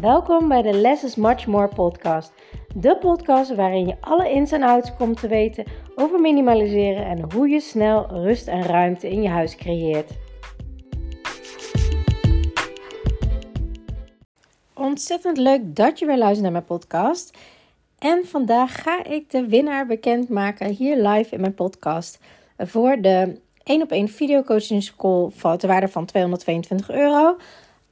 Welkom bij de Less is Much More podcast. De podcast waarin je alle ins en outs komt te weten over minimaliseren en hoe je snel rust en ruimte in je huis creëert. Ontzettend leuk dat je weer luistert naar mijn podcast. En vandaag ga ik de winnaar bekendmaken hier live in mijn podcast voor de 1 op 1 videocoaching school voor de waarde van 222 euro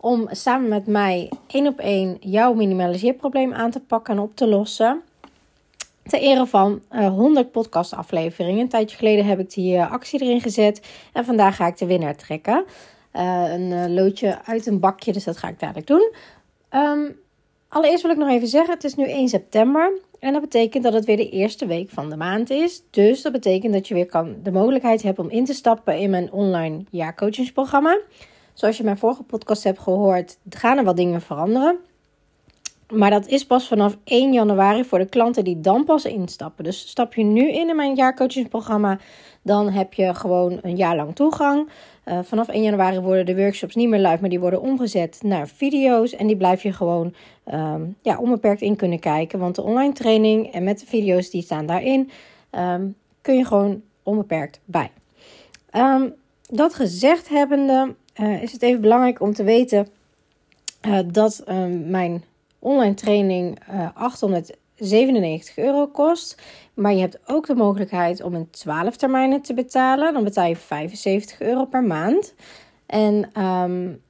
om samen met mij één op één jouw minimaliseerprobleem aan te pakken en op te lossen. Ter ere van uh, 100 podcastafleveringen. Een tijdje geleden heb ik die uh, actie erin gezet. En vandaag ga ik de winnaar trekken. Uh, een loodje uit een bakje, dus dat ga ik dadelijk doen. Um, allereerst wil ik nog even zeggen: het is nu 1 september. En dat betekent dat het weer de eerste week van de maand is. Dus dat betekent dat je weer kan, de mogelijkheid hebt om in te stappen in mijn online jaarcoachingsprogramma. Zoals je mijn vorige podcast hebt gehoord, gaan er wat dingen veranderen. Maar dat is pas vanaf 1 januari voor de klanten die dan pas instappen. Dus stap je nu in in mijn jaarcoachingsprogramma, dan heb je gewoon een jaar lang toegang. Uh, vanaf 1 januari worden de workshops niet meer live, maar die worden omgezet naar video's. En die blijf je gewoon um, ja, onbeperkt in kunnen kijken. Want de online training en met de video's die staan daarin, um, kun je gewoon onbeperkt bij. Um, dat gezegd hebbende, uh, is het even belangrijk om te weten uh, dat uh, mijn online training 897 euro kost. Maar je hebt ook de mogelijkheid om in 12 termijnen te betalen. Dan betaal je 75 euro per maand. En um,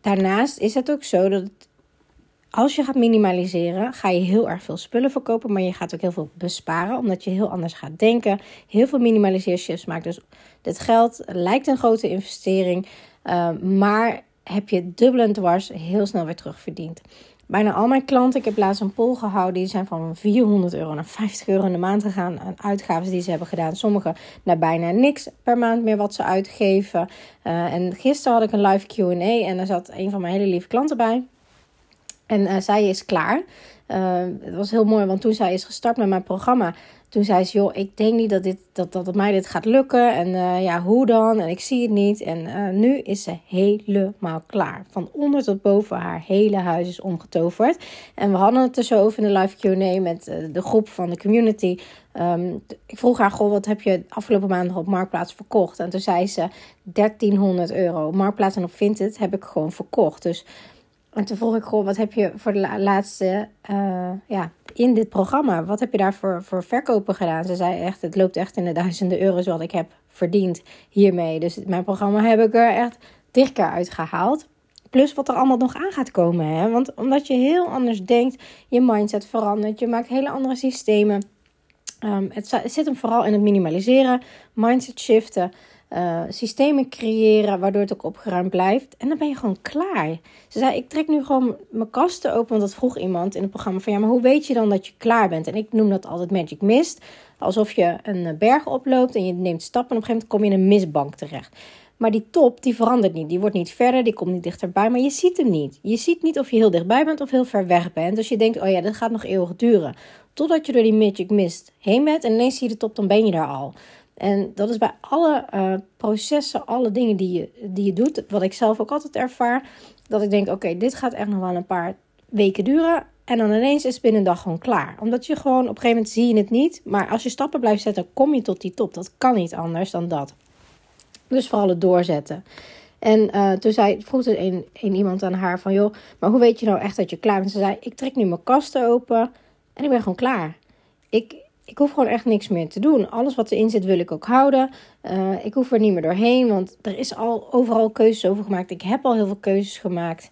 daarnaast is het ook zo dat als je gaat minimaliseren, ga je heel erg veel spullen verkopen, maar je gaat ook heel veel besparen, omdat je heel anders gaat denken. Heel veel minimaliseershifts maakt dus dit geld lijkt een grote investering, uh, maar heb je dubbel en dwars heel snel weer terugverdiend. Bijna al mijn klanten, ik heb laatst een poll gehouden, die zijn van 400 euro naar 50 euro in de maand gegaan aan uitgaven die ze hebben gedaan. Sommigen naar bijna niks per maand meer wat ze uitgeven. Uh, en gisteren had ik een live Q&A en daar zat een van mijn hele lieve klanten bij. En uh, zij is klaar. Uh, het was heel mooi, want toen zij is gestart met mijn programma, toen zei ze: Joh, ik denk niet dat, dit, dat, dat mij dit gaat lukken. En uh, ja, hoe dan? En ik zie het niet. En nu is ze helemaal klaar. Van onder tot boven haar hele huis is omgetoverd. En we hadden het er zo over in de live QA met de groep van de community. Um, ik vroeg haar: Goh, wat heb je afgelopen maand op Marktplaats verkocht? En toen zei ze: 1300 euro. Marktplaats en op Vinted heb ik gewoon verkocht. Dus. En toen vroeg ik gewoon, wat heb je voor de laatste, uh, ja, in dit programma, wat heb je daar voor, verkopen gedaan? Ze zei echt, het loopt echt in de duizenden euro's wat ik heb verdiend hiermee. Dus mijn programma heb ik er echt dicht uit gehaald. Plus wat er allemaal nog aan gaat komen. Hè? Want omdat je heel anders denkt, je mindset verandert, je maakt hele andere systemen. Um, het, het zit hem vooral in het minimaliseren, mindset shiften. Uh, systemen creëren waardoor het ook opgeruimd blijft. En dan ben je gewoon klaar. Ze zei: Ik trek nu gewoon mijn kasten open. Want dat vroeg iemand in het programma: van ja, maar hoe weet je dan dat je klaar bent? En ik noem dat altijd Magic Mist. Alsof je een berg oploopt en je neemt stappen. En op een gegeven moment kom je in een mistbank terecht. Maar die top, die verandert niet. Die wordt niet verder, die komt niet dichterbij. Maar je ziet hem niet. Je ziet niet of je heel dichtbij bent of heel ver weg bent. Dus je denkt: Oh ja, dat gaat nog eeuwig duren. Totdat je door die Magic Mist heen bent. En ineens zie je de top, dan ben je daar al. En dat is bij alle uh, processen, alle dingen die je, die je doet, wat ik zelf ook altijd ervaar, dat ik denk: oké, dit gaat echt nog wel een paar weken duren. En dan ineens is het binnen een dag gewoon klaar. Omdat je gewoon op een gegeven moment zie je het niet. Maar als je stappen blijft zetten, kom je tot die top. Dat kan niet anders dan dat. Dus vooral het doorzetten. En uh, toen zei, vroeg er een, een iemand aan haar van... joh, maar hoe weet je nou echt dat je klaar bent? Ze zei, ik trek nu mijn kasten open en ik ben gewoon klaar. Ik, ik hoef gewoon echt niks meer te doen. Alles wat erin zit wil ik ook houden. Uh, ik hoef er niet meer doorheen, want er is al overal keuzes over gemaakt. Ik heb al heel veel keuzes gemaakt.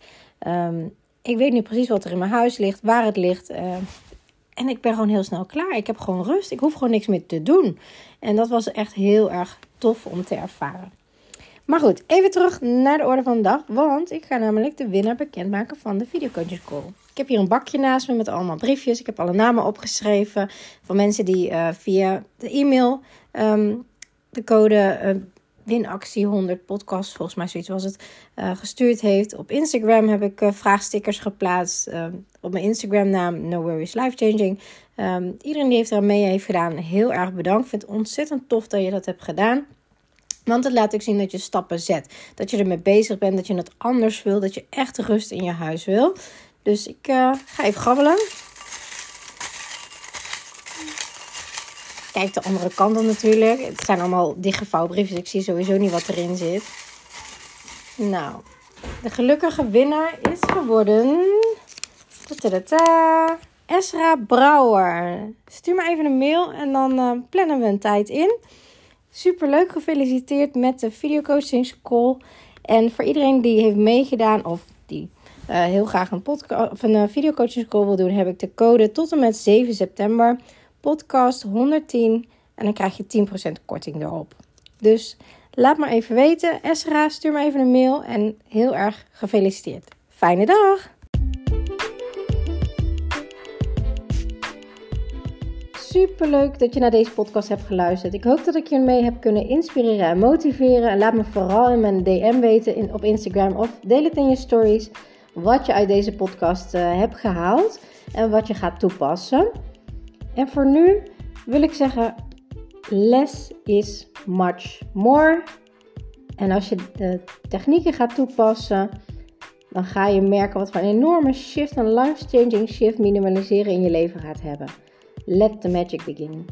Um, ik weet nu precies wat er in mijn huis ligt, waar het ligt. Uh, en ik ben gewoon heel snel klaar. Ik heb gewoon rust. Ik hoef gewoon niks meer te doen. En dat was echt heel erg tof om te ervaren. Maar goed, even terug naar de orde van de dag. Want ik ga namelijk de winnaar bekendmaken van de videocoaches call. Ik heb hier een bakje naast me met allemaal briefjes. Ik heb alle namen opgeschreven van mensen die uh, via de e-mail um, de code uh, winactie 100 podcast, volgens mij zoiets was het, uh, gestuurd heeft. Op Instagram heb ik vraagstickers geplaatst. op mijn Instagram naam No Worries Life Changing. Um, iedereen die heeft er mee heeft gedaan, heel erg bedankt. Ik vind het ontzettend tof dat je dat hebt gedaan. Want het laat ook zien dat je stappen zet. Dat je ermee bezig bent, dat je het anders wil, dat je echt rust in je huis wil. Dus ik uh, ga even grabbelen. Kijk de andere kant dan natuurlijk. Het zijn allemaal dichtgevouwen briefjes. Dus ik zie sowieso niet wat erin zit. Nou, de gelukkige winnaar is geworden. Ta Esra Brouwer. Stuur me even een mail en dan uh, plannen we een tijd in. Super leuk, gefeliciteerd met de videocoachingscall. En voor iedereen die heeft meegedaan of die uh, heel graag een, podcast, of een uh, videocoachingscall wil doen, heb ik de code tot en met 7 september podcast 110 en dan krijg je 10% korting erop. Dus laat maar even weten. Esra, stuur me even een mail en heel erg gefeliciteerd. Fijne dag! Super leuk dat je naar deze podcast hebt geluisterd. Ik hoop dat ik je mee heb kunnen inspireren en motiveren. En laat me vooral in mijn DM weten in, op Instagram of deel het in je stories wat je uit deze podcast uh, hebt gehaald en wat je gaat toepassen. En voor nu wil ik zeggen: less is much more. En als je de technieken gaat toepassen, dan ga je merken wat voor een enorme shift, een life-changing shift minimaliseren in je leven gaat hebben. Let the magic begin.